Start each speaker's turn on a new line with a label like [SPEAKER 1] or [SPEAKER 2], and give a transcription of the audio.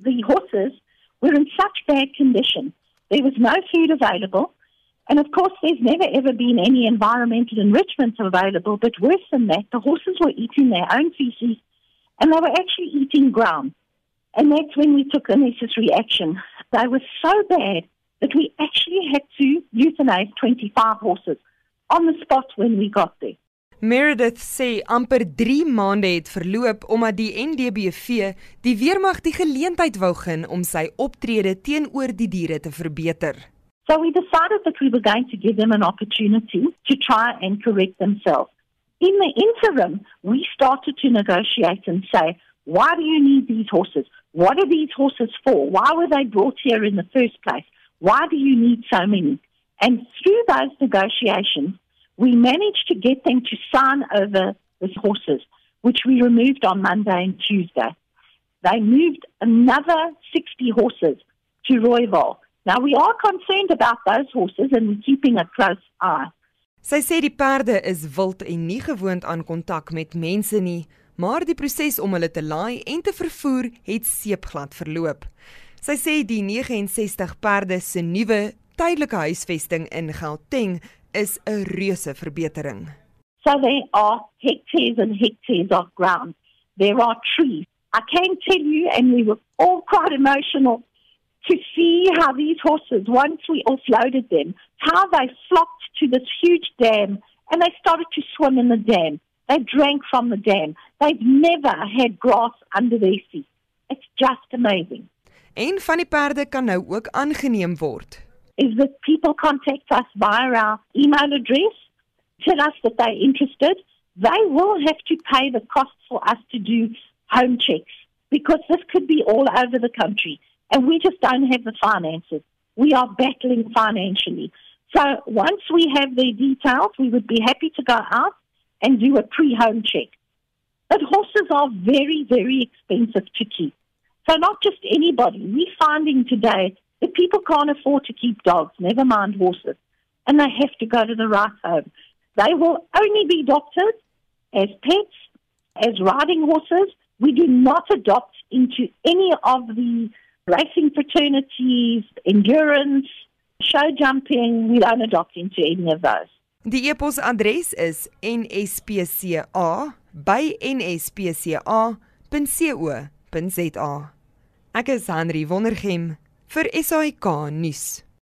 [SPEAKER 1] the horses were in such bad condition. There was no food available. And of course, there's never ever been any environmental enrichment available. But worse than that, the horses were eating their own feces and they were actually eating ground. And that's when we took the necessary action. They were so bad that we actually had to euthanize 25 horses on the spot when we got there.
[SPEAKER 2] Meredith sê amper 3 maande het verloop omdat die NDBV die weermag die geleentheid wou gun om sy optrede teenoor die diere te verbeter.
[SPEAKER 1] So we decided that we were going to give them an opportunity to try and correct themselves. In the interim, we started to negotiate and say, why do you need these horses? What are these horses for? Why were they brought here in the first place? Why do you need so many? And through those negotiations, we managed to get them to sign over the horses, which we removed on Monday and Tuesday. They moved another 60 horses to Royval. Now, we are concerned about those horses and we're keeping a close eye.
[SPEAKER 2] Sy sê die perde is wild en nie gewoond aan kontak met mense nie, maar die proses om hulle te laai en te vervoer het seepglad verloop. Sy sê die 69 perde se nuwe tydelike huisvesting in Gauteng is 'n reuse verbetering.
[SPEAKER 1] So there are hectares and hectares of ground. There are trees. I can tell you, and we were all quite emotional to see how these horses, once we offloaded them, how they flocked to this huge dam and they started to swim in the dam. They drank from the dam. They've never had grass under their feet. It's just amazing.
[SPEAKER 2] En van die perde kan nou ook aangeneem word.
[SPEAKER 1] Is that people contact us via our email address, tell us that they're interested. They will have to pay the cost for us to do home checks because this could be all over the country and we just don't have the finances. We are battling financially. So once we have the details, we would be happy to go out and do a pre-home check. But horses are very, very expensive to keep. So not just anybody. We're finding today that people can't afford to keep dogs, never mind horses, and they have to go to the right home. They will only be adopted as pets, as riding horses. We do not adopt into any of the racing fraternities, endurance, show jumping. We don't adopt into any of those.
[SPEAKER 2] Die e-posadres is nspca@nspca.co.za. Ek is Henry Wondergem vir SAK nuus.